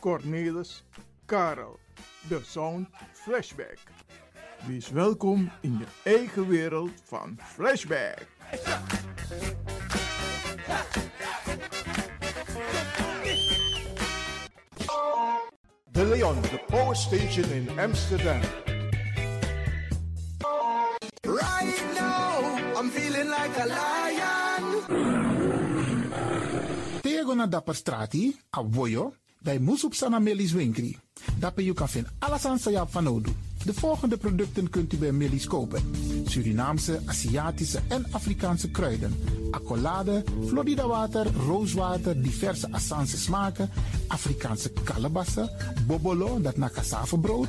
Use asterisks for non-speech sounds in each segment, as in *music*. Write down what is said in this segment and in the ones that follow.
Cornelis, Karel. De Sound Flashback. Wees welkom in je eigen wereld van Flashback. De Leon, the power station in Amsterdam. Right now, I'm feeling like a lion. Tego na dapper strati, a voyo, dai musup sana melis winkri. Dapper you kan vinden alles aan van Odu. De volgende producten kunt u bij Millie's kopen. Surinaamse, Aziatische en Afrikaanse kruiden. Accolade, Florida water, rooswater, diverse Assange smaken. Afrikaanse kalebassen, bobolo, dat na cassavebrood.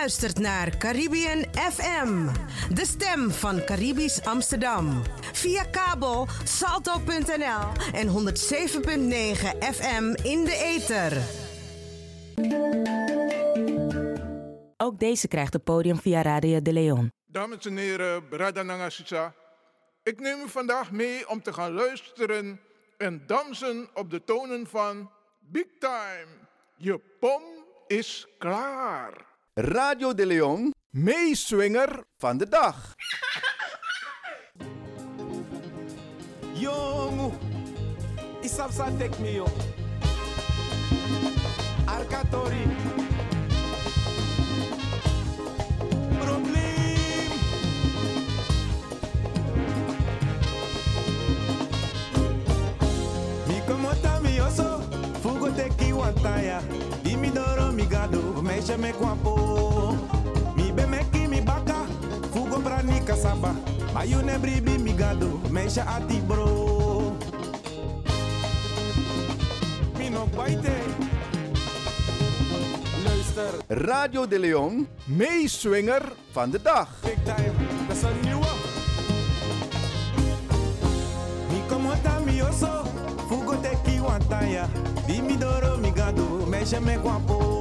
Luistert naar Caribbean FM, de stem van Caribisch Amsterdam. Via kabel salto.nl en 107.9 FM in de ether. Ook deze krijgt het podium via Radio de Leon. Dames en heren, Brada Nangasisa. Ik neem u vandaag mee om te gaan luisteren en dansen op de tonen van Big Time. Je pom is klaar. Radio de Leon Meeswinger van de dag. Jongu, isapsa tek me yo. Arkatori. Probleem. Mi komota mi oso, fugo teki wantaya. Di mi doro mi gado, meisje me kwapo. Mi be meki mi baka, fugo brani kasaba. Mayune bribi mi gado, meisje ati bro. Mi no baite. Luister, Radio de Leon meeswinger van de dag. big time, dat is een nieuwe. Mi komota mi oso, fugo teki wantaya. Di mi gado, meisje me kwapo.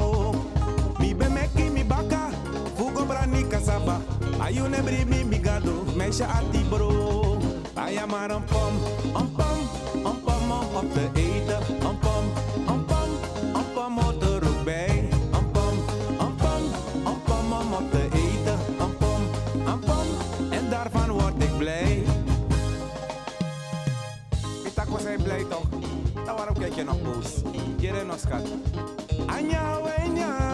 Brani kasaba. Ayune bribi mi gado, meisje bro. Aya maar een pom, een pom, een pom om op te eten. Een pom, een pom, een pom hoort er ook bij. Een pom, een pom, een pom om op te eten. Een pom, een pom, en daarvan word ik blij. Ik dacht, was hij blij toch? Dan waarom kijk je nog boos? In ons schat. Anja, wenya.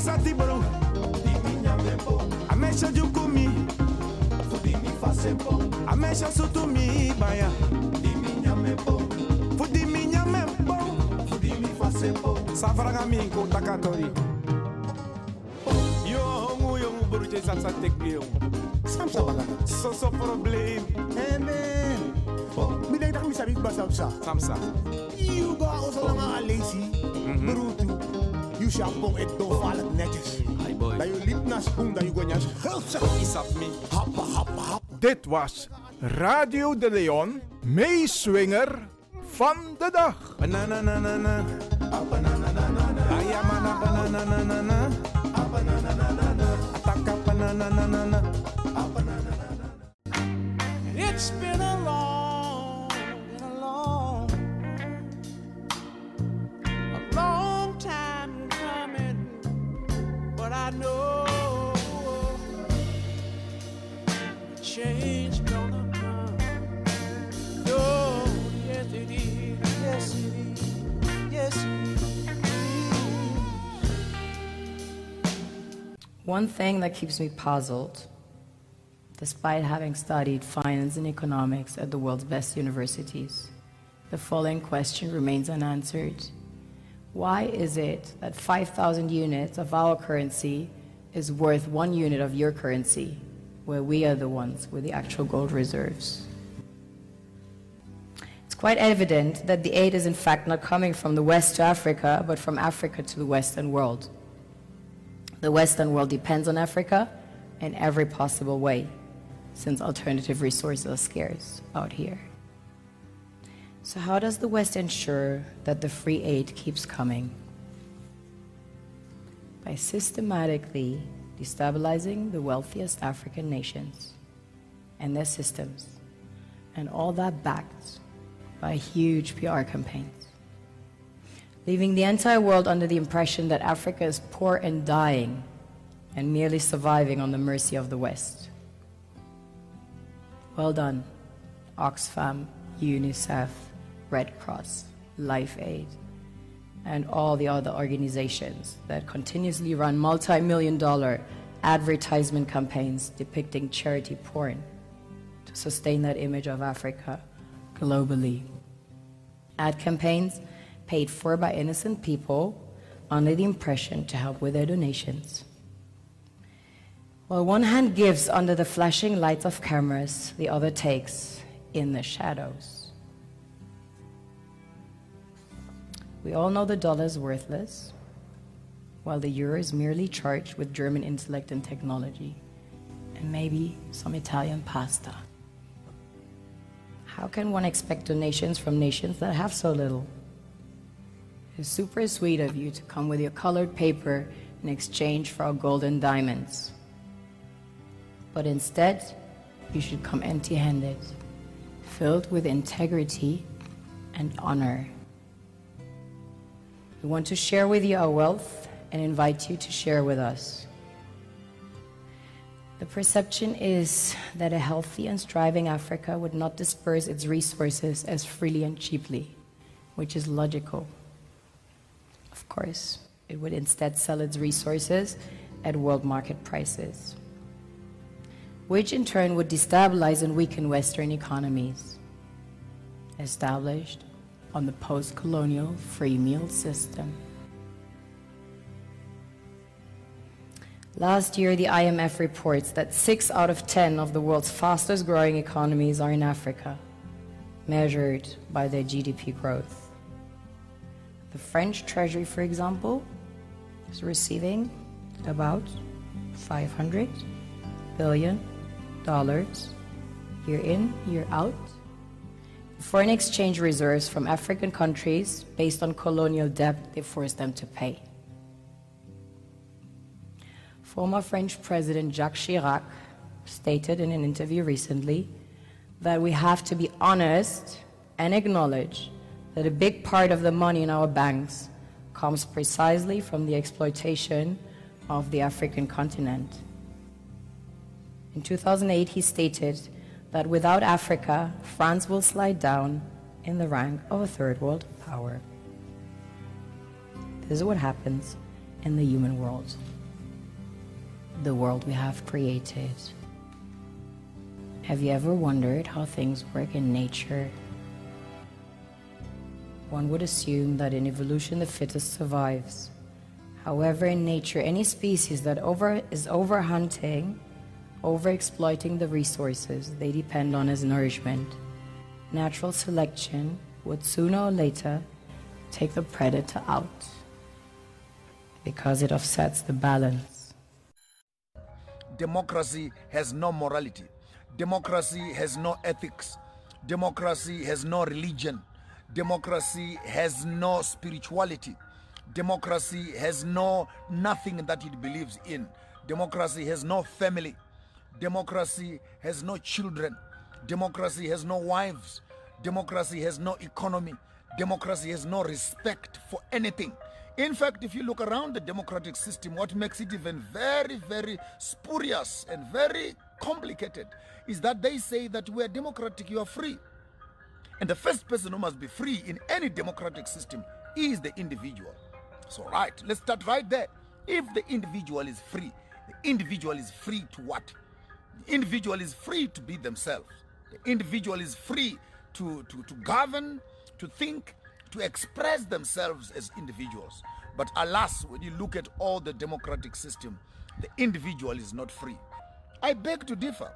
isa tibro amesha jukumi. Amesha sutumi baya fudimi nyamembo. Safaraga min ko takatori. Yo ngu yo ngu buru je samsa tekbi yo. Samsa baga so so problem. Amen. Mi dai tak mi sabi ba samsa samsa you go also lama alesi mhm. buru You shampoo netjes. Hi boy. Dat je lip na spoen dat je me. Happa happa hap. Dit was Radio de Leon, meeswinger van de dag. Banana na na na. Ayamana banana na na na. Ataka banana na na na. It's been a long, One thing that keeps me puzzled, despite having studied finance and economics at the world's best universities, the following question remains unanswered. Why is it that 5,000 units of our currency is worth one unit of your currency, where we are the ones with the actual gold reserves? It's quite evident that the aid is in fact not coming from the West to Africa, but from Africa to the Western world. The Western world depends on Africa in every possible way, since alternative resources are scarce out here. So, how does the West ensure that the free aid keeps coming? By systematically destabilizing the wealthiest African nations and their systems, and all that backed by huge PR campaigns leaving the entire world under the impression that Africa is poor and dying and merely surviving on the mercy of the West. Well done, Oxfam, UNICEF, Red Cross, Life Aid, and all the other organizations that continuously run multi million dollar advertisement campaigns depicting charity porn to sustain that image of Africa globally. Ad campaigns paid for by innocent people under the impression to help with their donations. While one hand gives under the flashing lights of cameras, the other takes in the shadows. We all know the dollar is worthless, while the euro is merely charged with German intellect and technology, and maybe some Italian pasta. How can one expect donations from nations that have so little? It's super sweet of you to come with your colored paper in exchange for our golden diamonds. But instead, you should come empty handed, filled with integrity and honor. We want to share with you our wealth and invite you to share with us. The perception is that a healthy and striving Africa would not disperse its resources as freely and cheaply, which is logical. Of course, it would instead sell its resources at world market prices, which in turn would destabilize and weaken Western economies established on the post colonial free meal system. Last year, the IMF reports that six out of 10 of the world's fastest growing economies are in Africa, measured by their GDP growth. The French Treasury, for example, is receiving about 500 billion dollars year in, year out. Foreign exchange reserves from African countries based on colonial debt they forced them to pay. Former French President Jacques Chirac stated in an interview recently that we have to be honest and acknowledge that a big part of the money in our banks comes precisely from the exploitation of the African continent. In 2008, he stated that without Africa, France will slide down in the rank of a third world power. This is what happens in the human world, the world we have created. Have you ever wondered how things work in nature? One would assume that in evolution the fittest survives. However, in nature, any species that over, is overhunting, overexploiting the resources they depend on as nourishment, natural selection would sooner or later take the predator out because it offsets the balance. Democracy has no morality. Democracy has no ethics. Democracy has no religion. Democracy has no spirituality. Democracy has no nothing that it believes in. Democracy has no family. Democracy has no children. Democracy has no wives. Democracy has no economy. Democracy has no respect for anything. In fact, if you look around the democratic system, what makes it even very, very spurious and very complicated is that they say that we are democratic, you are free. And the first person who must be free in any democratic system is the individual. So, right, let's start right there. If the individual is free, the individual is free to what? The individual is free to be themselves. The individual is free to, to, to govern, to think, to express themselves as individuals. But alas, when you look at all the democratic system, the individual is not free. I beg to differ.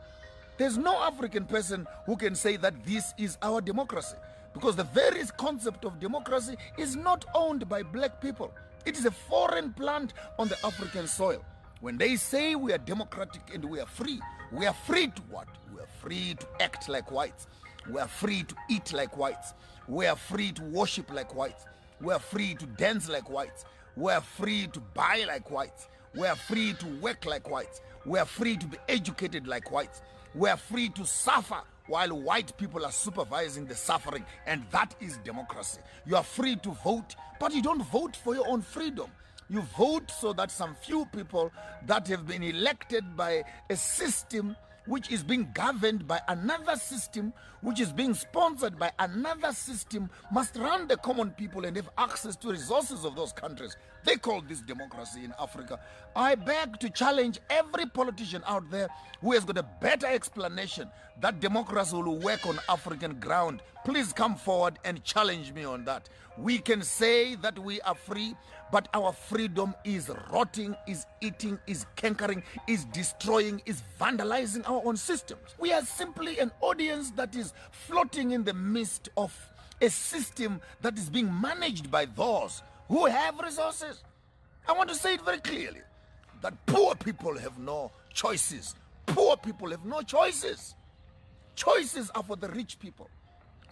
There's no African person who can say that this is our democracy because the very concept of democracy is not owned by black people. It is a foreign plant on the African soil. When they say we are democratic and we are free, we are free to what? We are free to act like whites. We are free to eat like whites. We are free to worship like whites. We are free to dance like whites. We are free to buy like whites. We are free to work like whites. We are free to be educated like whites. We are free to suffer while white people are supervising the suffering, and that is democracy. You are free to vote, but you don't vote for your own freedom. You vote so that some few people that have been elected by a system which is being governed by another system, which is being sponsored by another system, must run the common people and have access to resources of those countries. They call this democracy in Africa. I beg to challenge every politician out there who has got a better explanation that democracy will work on African ground. Please come forward and challenge me on that. We can say that we are free, but our freedom is rotting, is eating, is cankering, is destroying, is vandalizing our own systems. We are simply an audience that is floating in the midst of a system that is being managed by those who have resources. I want to say it very clearly that poor people have no choices. Poor people have no choices. Choices are for the rich people.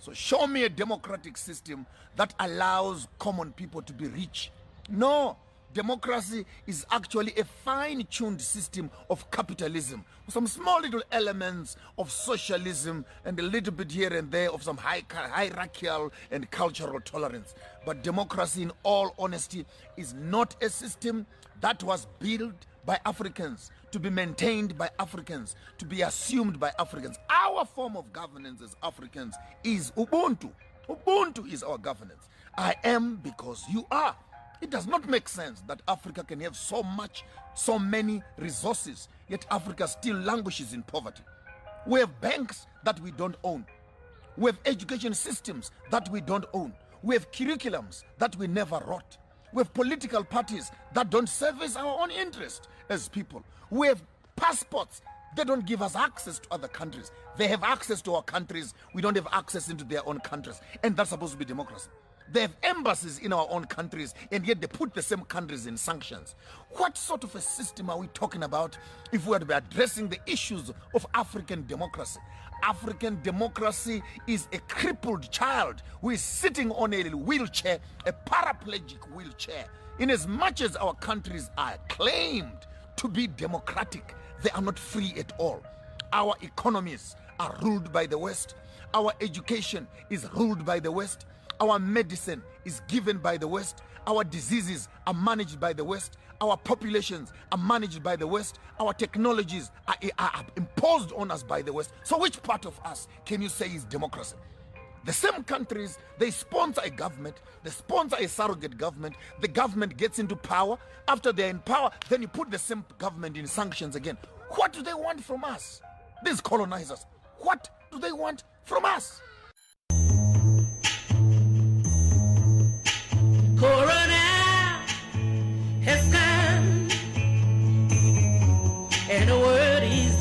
So show me a democratic system that allows common people to be rich. No, democracy is actually a fine-tuned system of capitalism some small little elements of socialism and a little bit here and there of some hierarchical and cultural tolerance but democracy in all honesty is not a system that was built by Africans to be maintained by Africans to be assumed by Africans our form of governance as Africans is ubuntu ubuntu is our governance i am because you are it does not make sense that Africa can have so much, so many resources, yet Africa still languishes in poverty. We have banks that we don't own. We have education systems that we don't own. We have curriculums that we never wrote. We have political parties that don't service our own interest as people. We have passports they don't give us access to other countries. They have access to our countries. We don't have access into their own countries. And that's supposed to be democracy. They have embassies in our own countries, and yet they put the same countries in sanctions. What sort of a system are we talking about if we are to be addressing the issues of African democracy? African democracy is a crippled child who is sitting on a wheelchair, a paraplegic wheelchair. In as much as our countries are claimed to be democratic, they are not free at all. Our economies are ruled by the West. Our education is ruled by the West. Our medicine is given by the West. Our diseases are managed by the West. Our populations are managed by the West. Our technologies are, are imposed on us by the West. So, which part of us can you say is democracy? The same countries, they sponsor a government, they sponsor a surrogate government, the government gets into power. After they're in power, then you put the same government in sanctions again. What do they want from us? These colonizers, what do they want from us? has come, and the is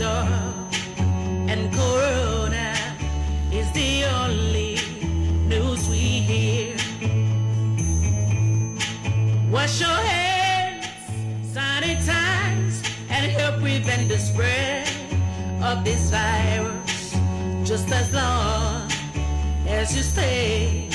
and corona is the only news we hear. Wash your hands, sanitize, and help prevent the spread of this virus. Just as long as you stay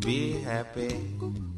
Be happy.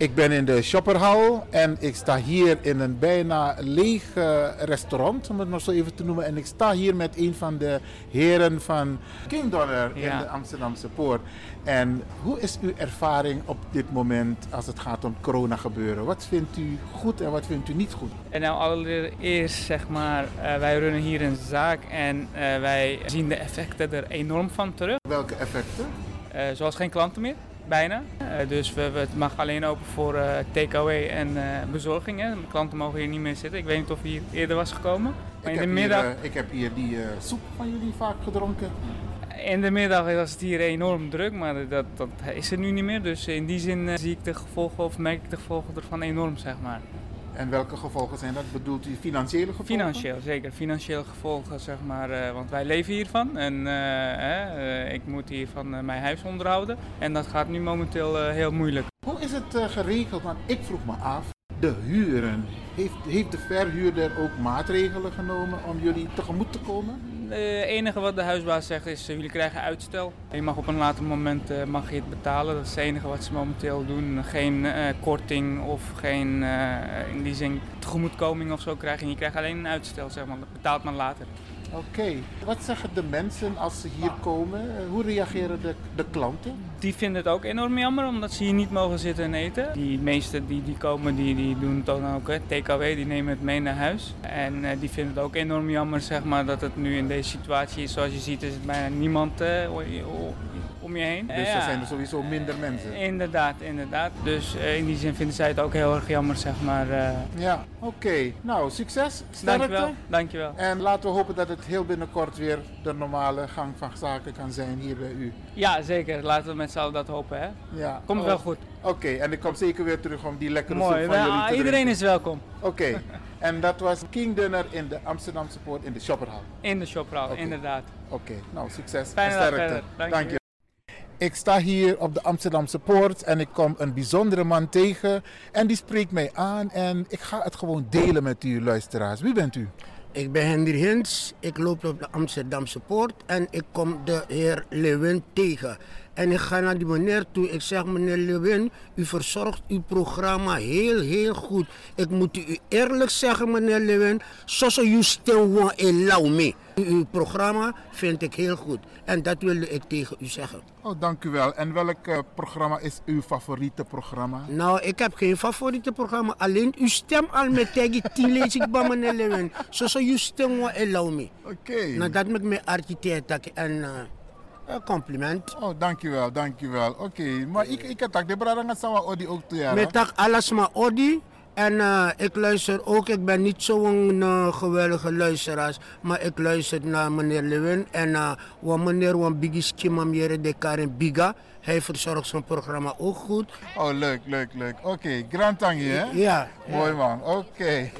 Ik ben in de shopperhal en ik sta hier in een bijna leeg eh, restaurant, om het maar zo even te noemen. En ik sta hier met een van de heren van King Dollar in de Amsterdamse Poort. En hoe is uw ervaring op dit moment als het gaat om corona gebeuren? Wat vindt u goed en wat vindt u niet goed? En nou allereerst zeg maar, eh, wij runnen hier een zaak en eh, wij zien de effecten er enorm van terug. Welke effecten? Zoals geen klanten meer, bijna. Eh, dus we, het mag alleen open voor takeaway en eh bezorgingen. De klanten mogen hier niet meer zitten. Ik weet niet of u hier eerder was gekomen. Maar Ik in de heb, hier, middag, ik heb hier die soep van jullie vaak gedronken. in de middag was het hier enorm druk, maar dat, dat is er nu niet meer. Dus in die zin zie ik de gevolgen of merk ik de gevolgen ervan enorm, zeg maar. En welke gevolgen zijn dat? Bedoelt u financiële gevolgen? Financieel, zeker. Financieel gevolgen, zeg maar. eh, want wij leven hiervan. En eh, eh, ik moet hiervan mijn huis onderhouden. En dat gaat nu momenteel heel moeilijk. Hoe is het geregeld? Want ik vroeg me af, de huren. Heeft, heeft de verhuurder ook maatregelen genomen om jullie tegemoet te komen? Het enige wat de huisbaas zegt is, eh, jullie krijgen uitstel. Je mag op een later moment eh, mag je het betalen. Dat is het enige wat ze momenteel doen. Geen eh, korting of geen, eh, in die zin, tegemoetkoming of zo krijg je. Krijgt alleen een uitstel, zeg maar. Dat betaalt men later. Oké, wat zeggen de mensen als ze hier komen? Eh, Hoe reageren de, de klanten? Die vinden het ook enorm jammer omdat ze hier niet mogen zitten en eten. Die meesten die, die komen, die, die doen het dan ook, hè, TKW, die nemen het mee naar huis. En eh, die vinden het ook enorm jammer zeg maar, dat het nu in deze situatie is. Zoals je ziet is het bijna niemand eh, om je heen. Dus Ja. er zijn er sowieso minder mensen. Inderdaad, inderdaad. Dus eh, in die zin vinden zij het ook heel erg jammer, zeg maar. Ja, oké. Nou, succes. Sterkte. Dankjewel, dankjewel. En laten we hopen dat het heel binnenkort weer de normale gang van zaken kan zijn hier bij u. Ja, zeker. Laten we met z'n allen dat hopen, hè. Ja. Komt Oh, wel goed. Oké, en ik kom zeker weer terug om die lekkere Mooi. soep van jullie te iedereen drinken. is welkom. Oké, en dat was King Dinner in de Amsterdamse Poort in de Shopperhal. In de Oké. inderdaad. Oké, nou succes Fijne en sterkte. Dank je. Dank je. Ik sta hier op de Amsterdamse Poort en ik kom een bijzondere man tegen en die spreekt mij aan en ik ga het gewoon delen met u luisteraars. Wie bent u? Ik ben Henry Hins, ik loop op de Amsterdamse poort en ik kom de heer Lewin tegen. En ik ga naar die meneer toe. Ik zeg, meneer Lewin, u verzorgt uw programma heel, heel goed. Ik moet u eerlijk zeggen, meneer Lewin, zoals u in lauw mee. Uw programma vind ik heel goed. En dat wilde ik tegen u zeggen. Oh, dank u wel. En welk eh, programma is uw favoriete programma? Nou, ik heb geen favoriete programma. Alleen uw stem al met tegen tien lees ik bij meneer Lewin. Zo zou uw stem wel allow me. Oké. Nou, dat met mijn architect en eh, een compliment. Oh, dank u wel, dank u wel. Oké, maar ik, ik heb de brada nga sawa odi ook toe ja. Met dat alles maar Odi. En eh, ik luister ook, ik ben niet zo'n uh, geweldige luisteraar, maar ik luister naar meneer Lewin. En uh, wat meneer Wan Biggie Skimamiere de Biga, hij verzorgt zijn programma ook goed. Oh, leuk, leuk, leuk. Oké, Grand Tangi, hè? Ja. Mooi man, oké.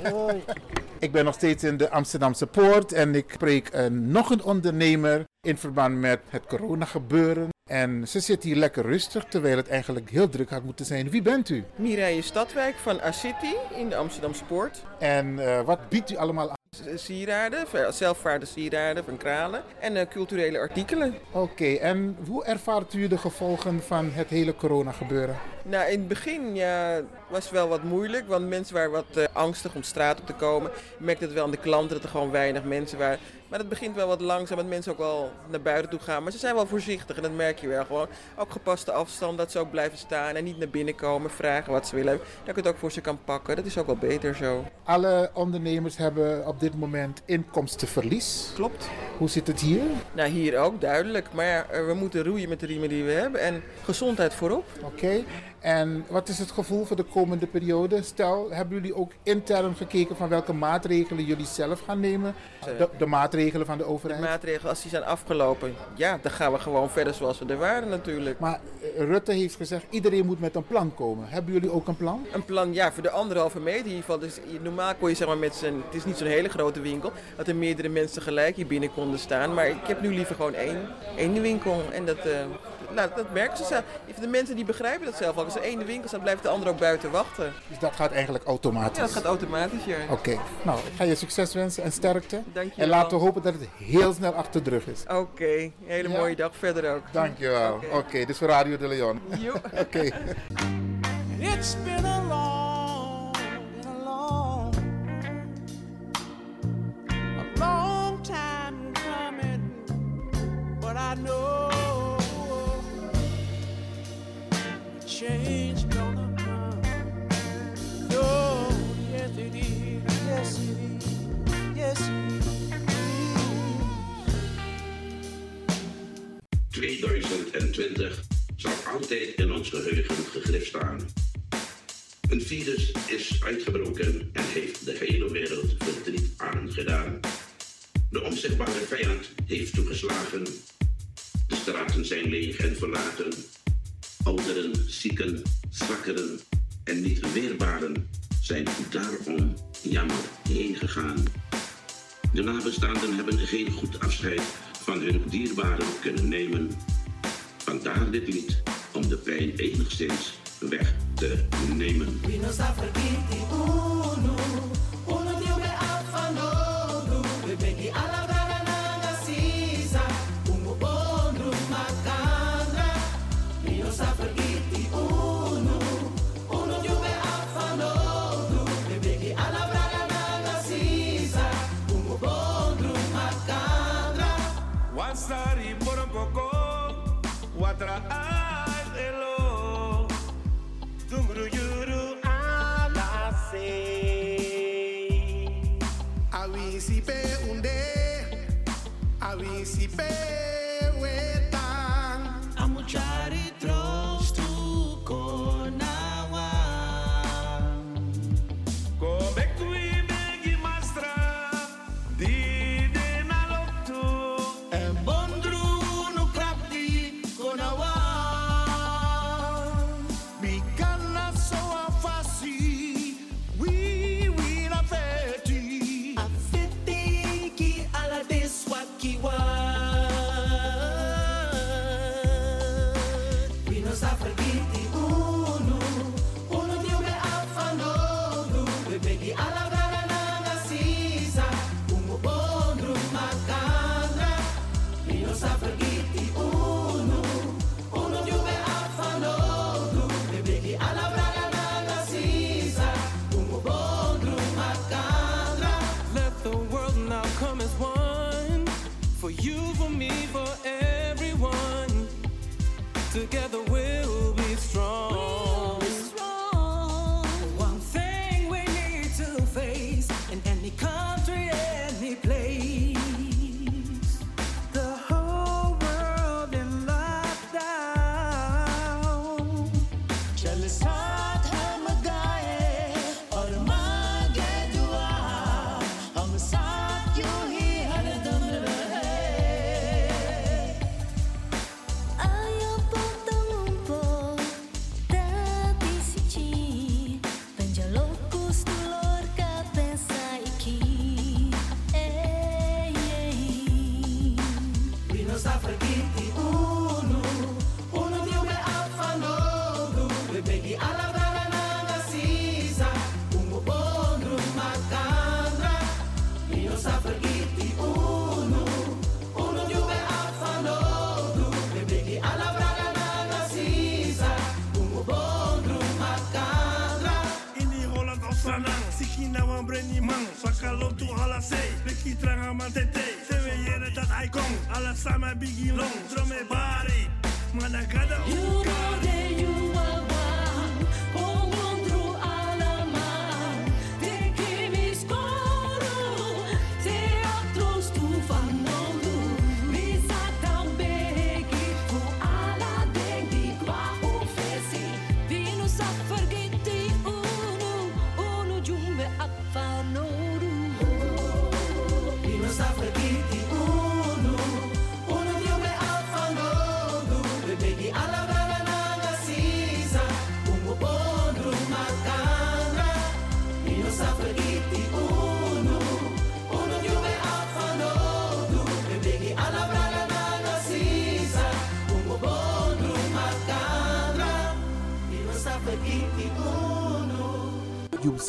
*laughs* ik ben nog steeds in de Amsterdamse Poort en ik spreek uh, nog een ondernemer in verband met het corona gebeuren. En ze zit hier lekker rustig, terwijl het eigenlijk heel druk had moeten zijn. Wie bent u? Mireille Stadwijk van A-City in de Amsterdamse Poort. En uh, wat biedt u allemaal aan? Sieraden, zelfvaarde sieraden van kralen en uh, culturele artikelen. Oké, okay, en hoe ervaart u de gevolgen van het hele corona gebeuren? Nou, in het begin ja, was het wel wat moeilijk, want mensen waren wat uh, angstig om straat op te komen. Je merkte het wel aan de klanten dat er gewoon weinig mensen waren. Maar het begint wel wat langzaam, dat mensen ook wel naar buiten toe gaan. Maar ze zijn wel voorzichtig en dat merk je wel gewoon. Ook gepaste afstand, dat ze ook blijven staan en niet naar binnen komen, vragen wat ze willen. Dat je het ook voor ze kan pakken, dat is ook wel beter zo. Alle ondernemers hebben op dit moment inkomstenverlies. Klopt. Hoe zit het hier? Nou, hier ook duidelijk. Maar ja, we moeten roeien met de riemen die we hebben en gezondheid voorop. Oké. Okay. En wat is het gevoel voor de komende periode? Stel, hebben jullie ook intern gekeken van welke maatregelen jullie zelf gaan nemen? De, de maatregelen van de overheid? De maatregelen, als die zijn afgelopen, ja, dan gaan we gewoon verder zoals we er waren natuurlijk. Maar Rutte heeft gezegd, iedereen moet met een plan komen. Hebben jullie ook een plan? Een plan, ja, voor de anderhalve meter in ieder geval. Dus normaal kon je zeg maar met z'n, het is niet zo'n hele grote winkel, dat er meerdere mensen tegelijk hier binnen konden staan. Maar ik heb nu liever gewoon één, één winkel en dat... Uh, nou, dat merken ze zelf. De mensen die begrijpen dat zelf al. Als er één winkel staat, blijft de ander ook buiten wachten. Dus dat gaat eigenlijk automatisch? Ja, dat gaat automatisch, ja. Oké. Okay. Nou, ik ga je succes wensen en sterkte. Dank je En laten we hopen dat het heel snel achter de rug is. Oké. Okay. Hele ja. mooie dag verder ook. Dank je wel. Oké, okay. okay, dit is voor Radio de Leon. *laughs* Oké. okay. It's been a long, been a long, a long time coming, but I know change gonna come. No, yes it is, yes it is, yes it is. 2020 zal altijd in ons geheugen gegrift staan. Een virus is uitgebroken en heeft de hele wereld verdriet aangedaan. De onzichtbare vijand heeft toegeslagen. De straten zijn leeg en verlaten. Ouderen, zieken, zwakkeren en niet weerbaren zijn daarom jammer heen gegaan. De nabestaanden hebben geen goed afscheid van hun dierbaren kunnen nemen. Vandaar dit lied om de pijn enigszins weg te nemen. príncipe.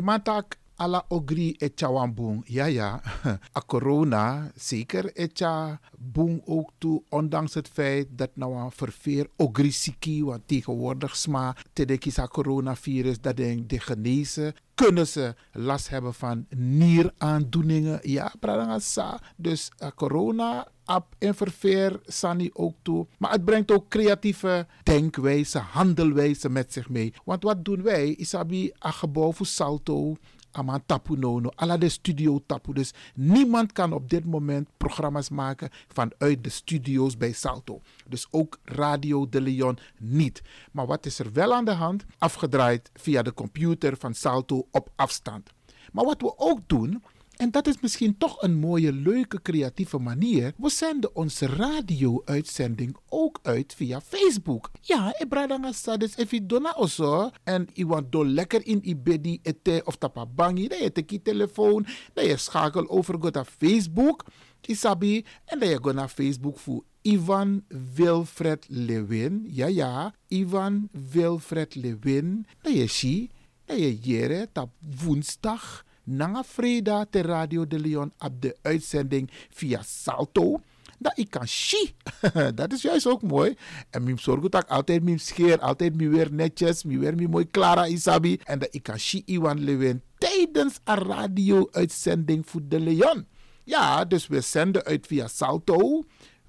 De matak ala ogri etja wambung. Ja, ja. *laughs* A corona, zeker etja boom ook toe. Ondanks het feit dat nou een verveer ogri siki, want tegenwoordig sma, tedekisa coronavirus, dat denk de genezen kunnen ze last hebben van nieraandoeningen. Ja, pradangasa. Dus a corona in en verveer Sani ook toe. Maar het brengt ook creatieve denkwijze, handelwijze met zich mee. Want wat doen wij? Isabi, een gebouw voor salto, aman tapu nono, ala de studio tapu. Dus niemand kan op dit moment programma's maken vanuit de studio's bij Salto. Dus ook Radio de Leon niet. Maar wat is er wel aan de hand? Afgedraaid via de computer van Salto op afstand. Maar wat we ook doen, en dat is misschien toch een mooie, leuke, creatieve manier. We zenden onze radio-uitzending ook uit via Facebook. Ja, Ibradanga Sadis, if je dona oso. En je want do lekker in ibedi ete of tapabangi. Dan je teki telefoon. Dan je schakel over naar Facebook. Isabi. En dan je go naar Facebook voor Ivan Wilfred Lewin. Ja, ja. Ivan Wilfred Lewin. Dan je zie. Dan je jere tap woensdag. Nanga Freda ter Radio de Leon op de uitzending via Salto. Dat ik kan zie. *laughs* dat is juist ook mooi. En mijn zorg dat ik altijd mijn scheer, altijd mijn weer netjes, mijn weer mijn mooi Clara Isabi. En dat ik kan Iwan Lewin tijdens een radio-uitzending voor de Leon. Ja, dus we zenden uit via Salto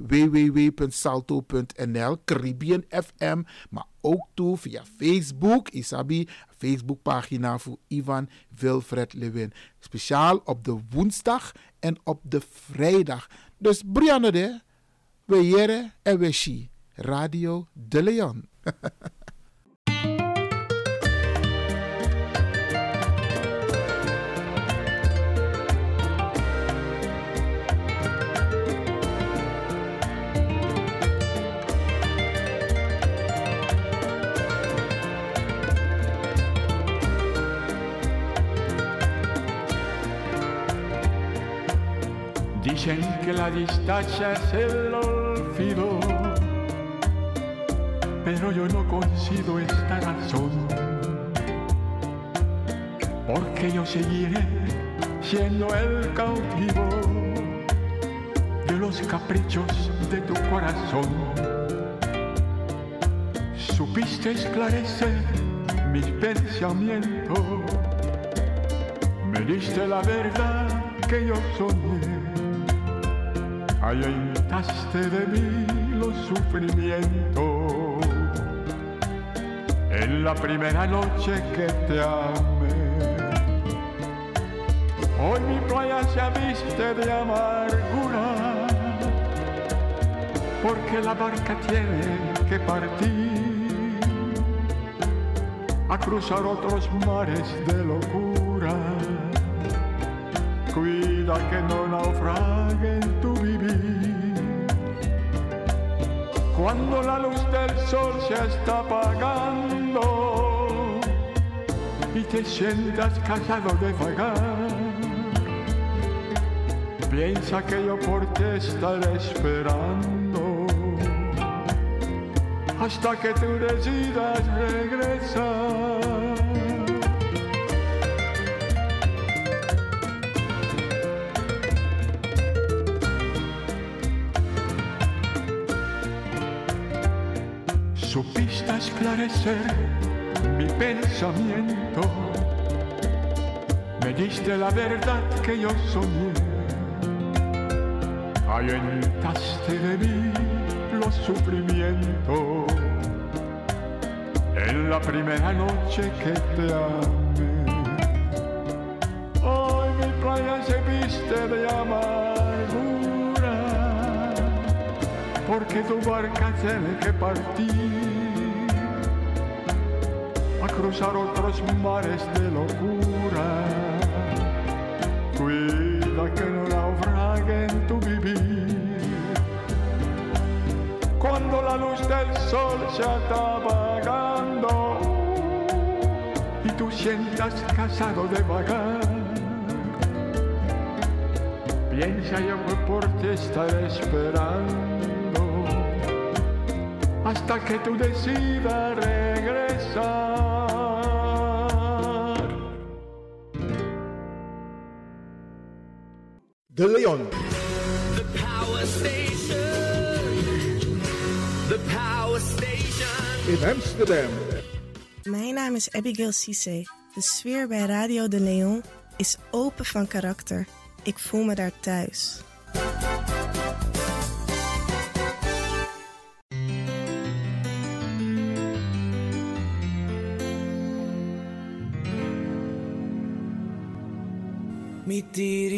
www.salto.nl, Caribbean FM, maar ook toe via Facebook, Isabi, Facebookpagina voor Ivan Wilfred Lewin. Speciaal op de woensdag en op de vrijdag. Dus Brianne we jere en we shi. Radio De Leon. *laughs* Dicen que la distancia es el olvido, pero yo no coincido esta razón, porque yo seguiré siendo el cautivo de los caprichos de tu corazón. Supiste esclarecer mis pensamientos, me diste la verdad que yo soñé ahuyentaste de mí los sufrimientos. En la primera noche que te amé, hoy mi playa se viste de amargura, porque la barca tiene que partir a cruzar otros mares de locura. Cuida que no naufrague en tu vivir. Cuando la luz del sol se está apagando y te sientas cansado de vagar, piensa que yo por ti estaré esperando hasta que tú decidas regresar. Esclarecer mi pensamiento, me diste la verdad que yo soñé, ahuyentaste de mí los sufrimientos. En la primera noche que te amé. Hoy mi playa se viste de amargura porque tu barca tiene que partir a cruzar otros mares de locura. Cuida que no naufrague en tu vivir. Cuando la luz del sol se está apagando y tú sientas cansado de vagar, piensa yo que por ti estaré esperando hasta que tú decidas regresar. De Leon. The Power Station. Power Station. In Amsterdam. Mijn naam is Abigail Cisse. De sfeer bij Radio De Leon is open van karakter. Ik voel me daar thuis.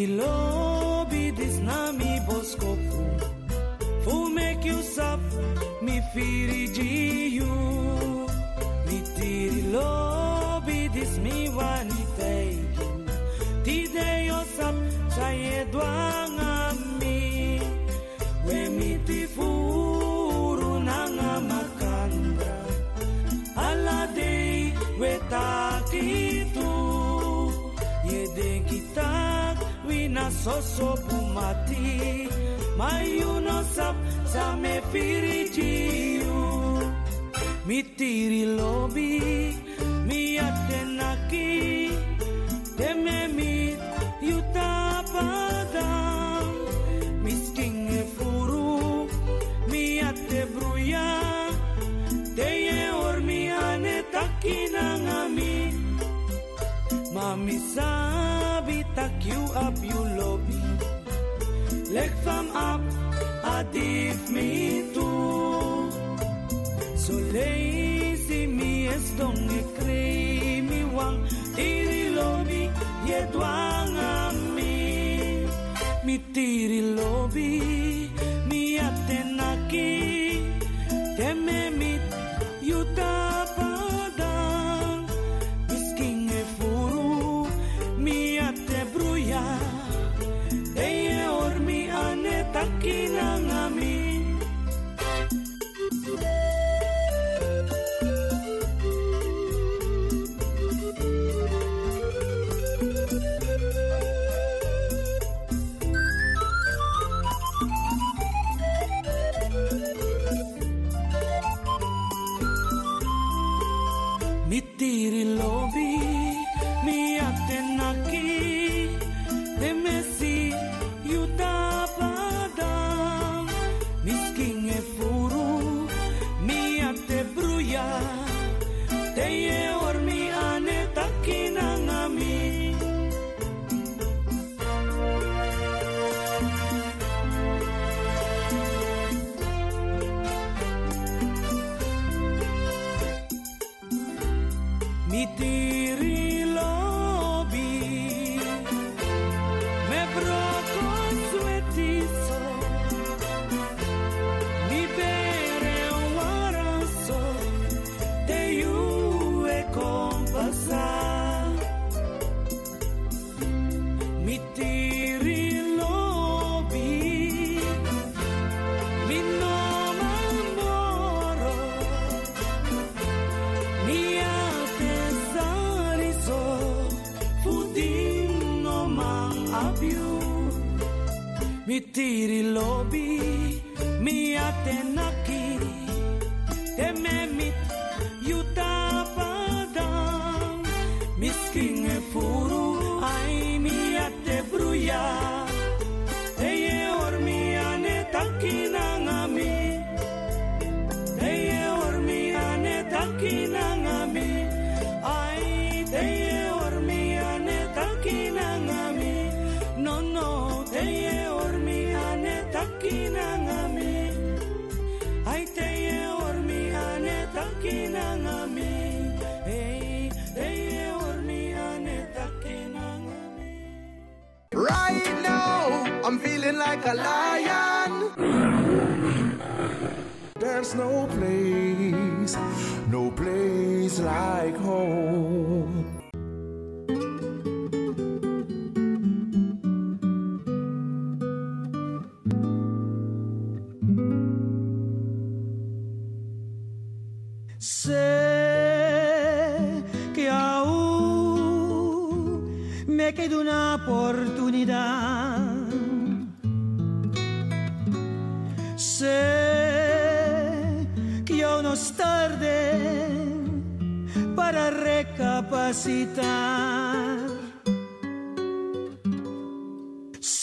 Lo z nami, boskoku. Fumek Yusuf, mi firi diju. Mi tiri lobi, dis mi wanitegi. Tide Yusuf, sa jedwanga. soso pumati. Mayuno sap same pirijiu mitiri lobi miatenaki tememi yutapada miskinge furu miate bruya. Teye ormiane takinangami mamisan you up, you love me. Lift them up, I adif me too. So lazy me es don't.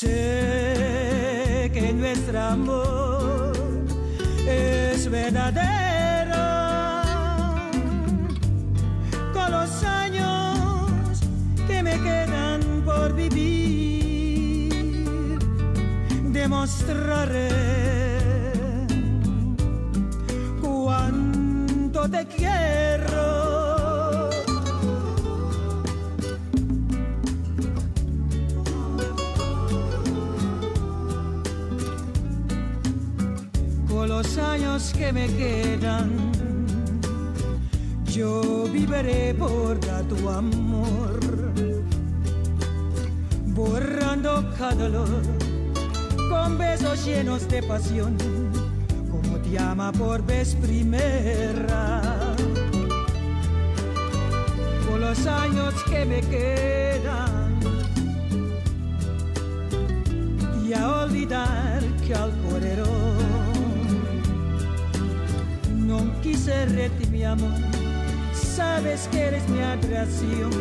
Sé que nuestro amor es verdadero. Con los años que me quedan por vivir, demostraré cuánto te quiero. Que me quedan, yo viviré por tu amor, borrando cada dolor con besos llenos de pasión, como te ama por vez primera. Por los años que me quedan, y a olvidar que al correro quise reti mi amor, sabes que eres mi atracción,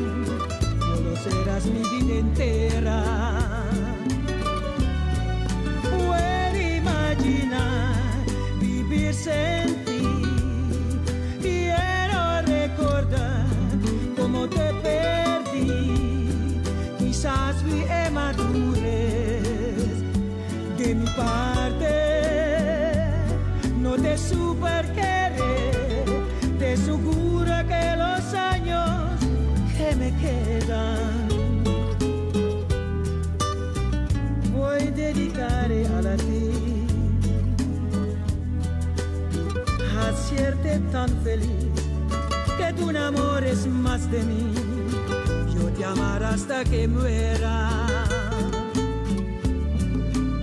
solo serás mi vida entera. Hacerte tan feliz que tu amor es más de mí, yo te amaré hasta que muera.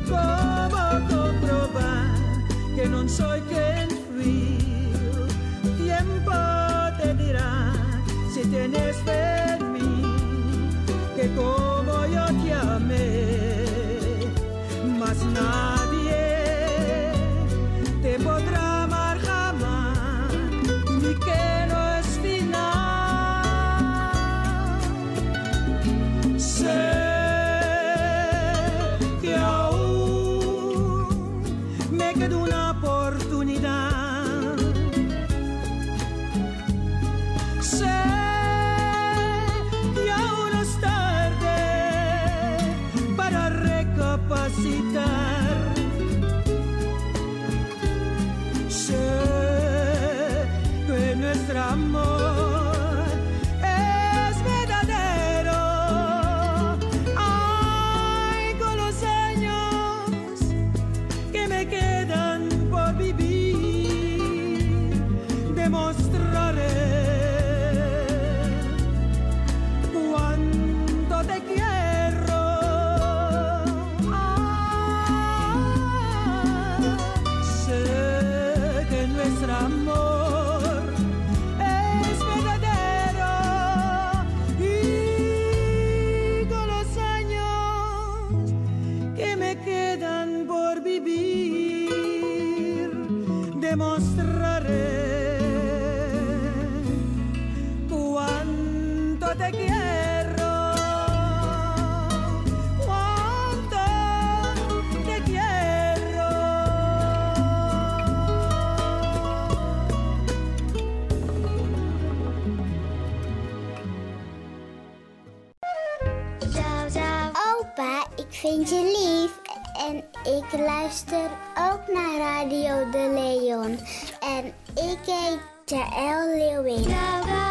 ¿Cómo comprobar que no soy quien fui? Tiempo te dirá si tienes fe en mí, que como te quiero, cuánto te quiero. Opa, ik vind je lief. En ik luister ook naar Radio de Leon. En ik heet Jaël Leeuwin.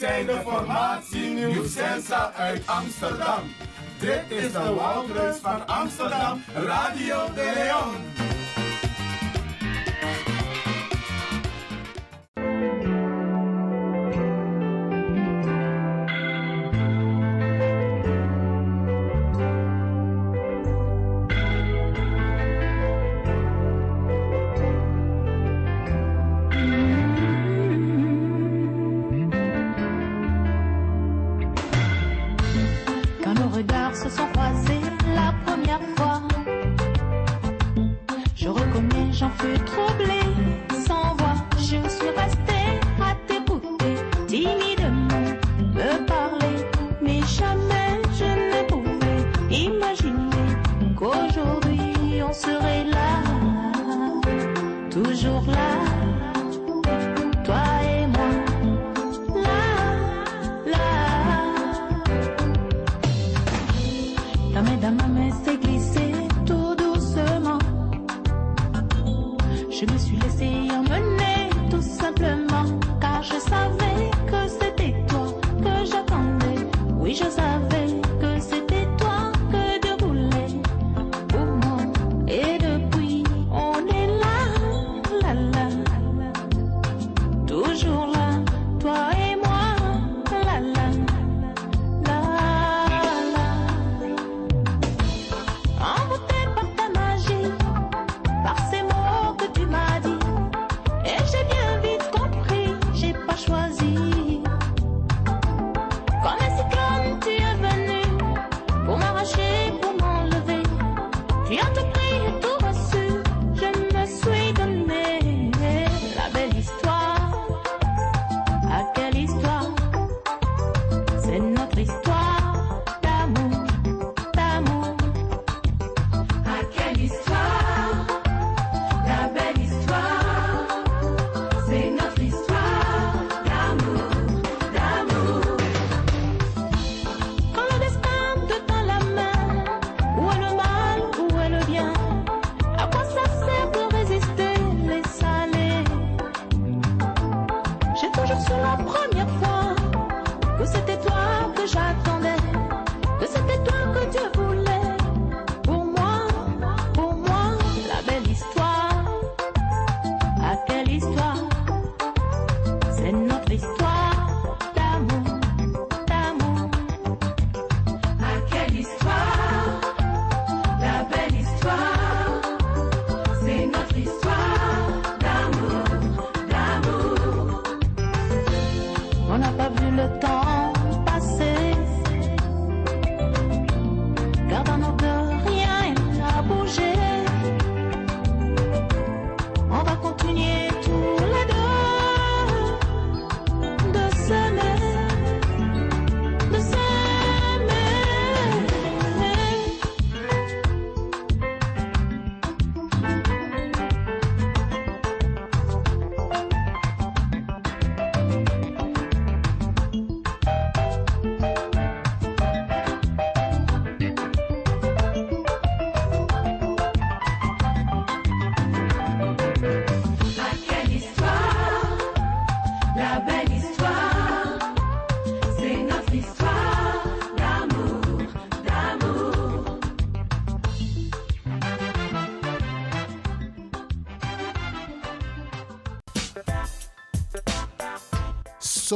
zijn de formatie New Sensa uit Amsterdam. Dit is de Woudreus van Amsterdam, Radio de Leon.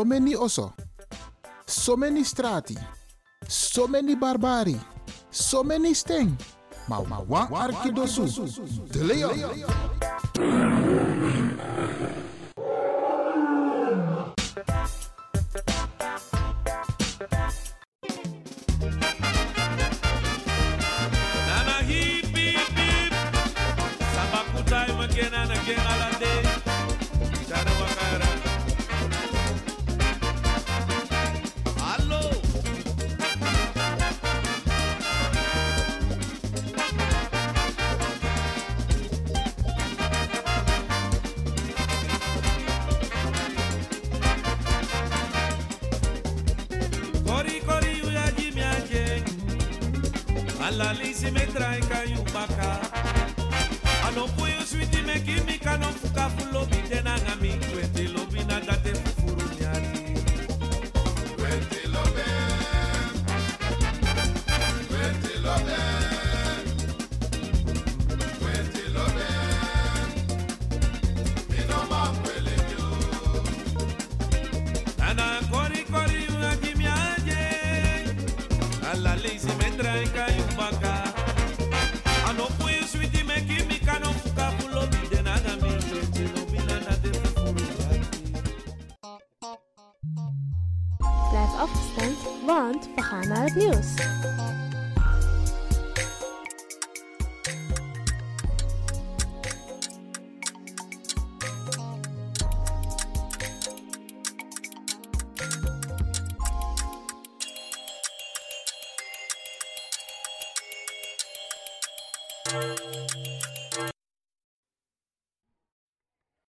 so many oso, so many strati, so many barbari, so many sting. Maar wa arkidosu, de leon.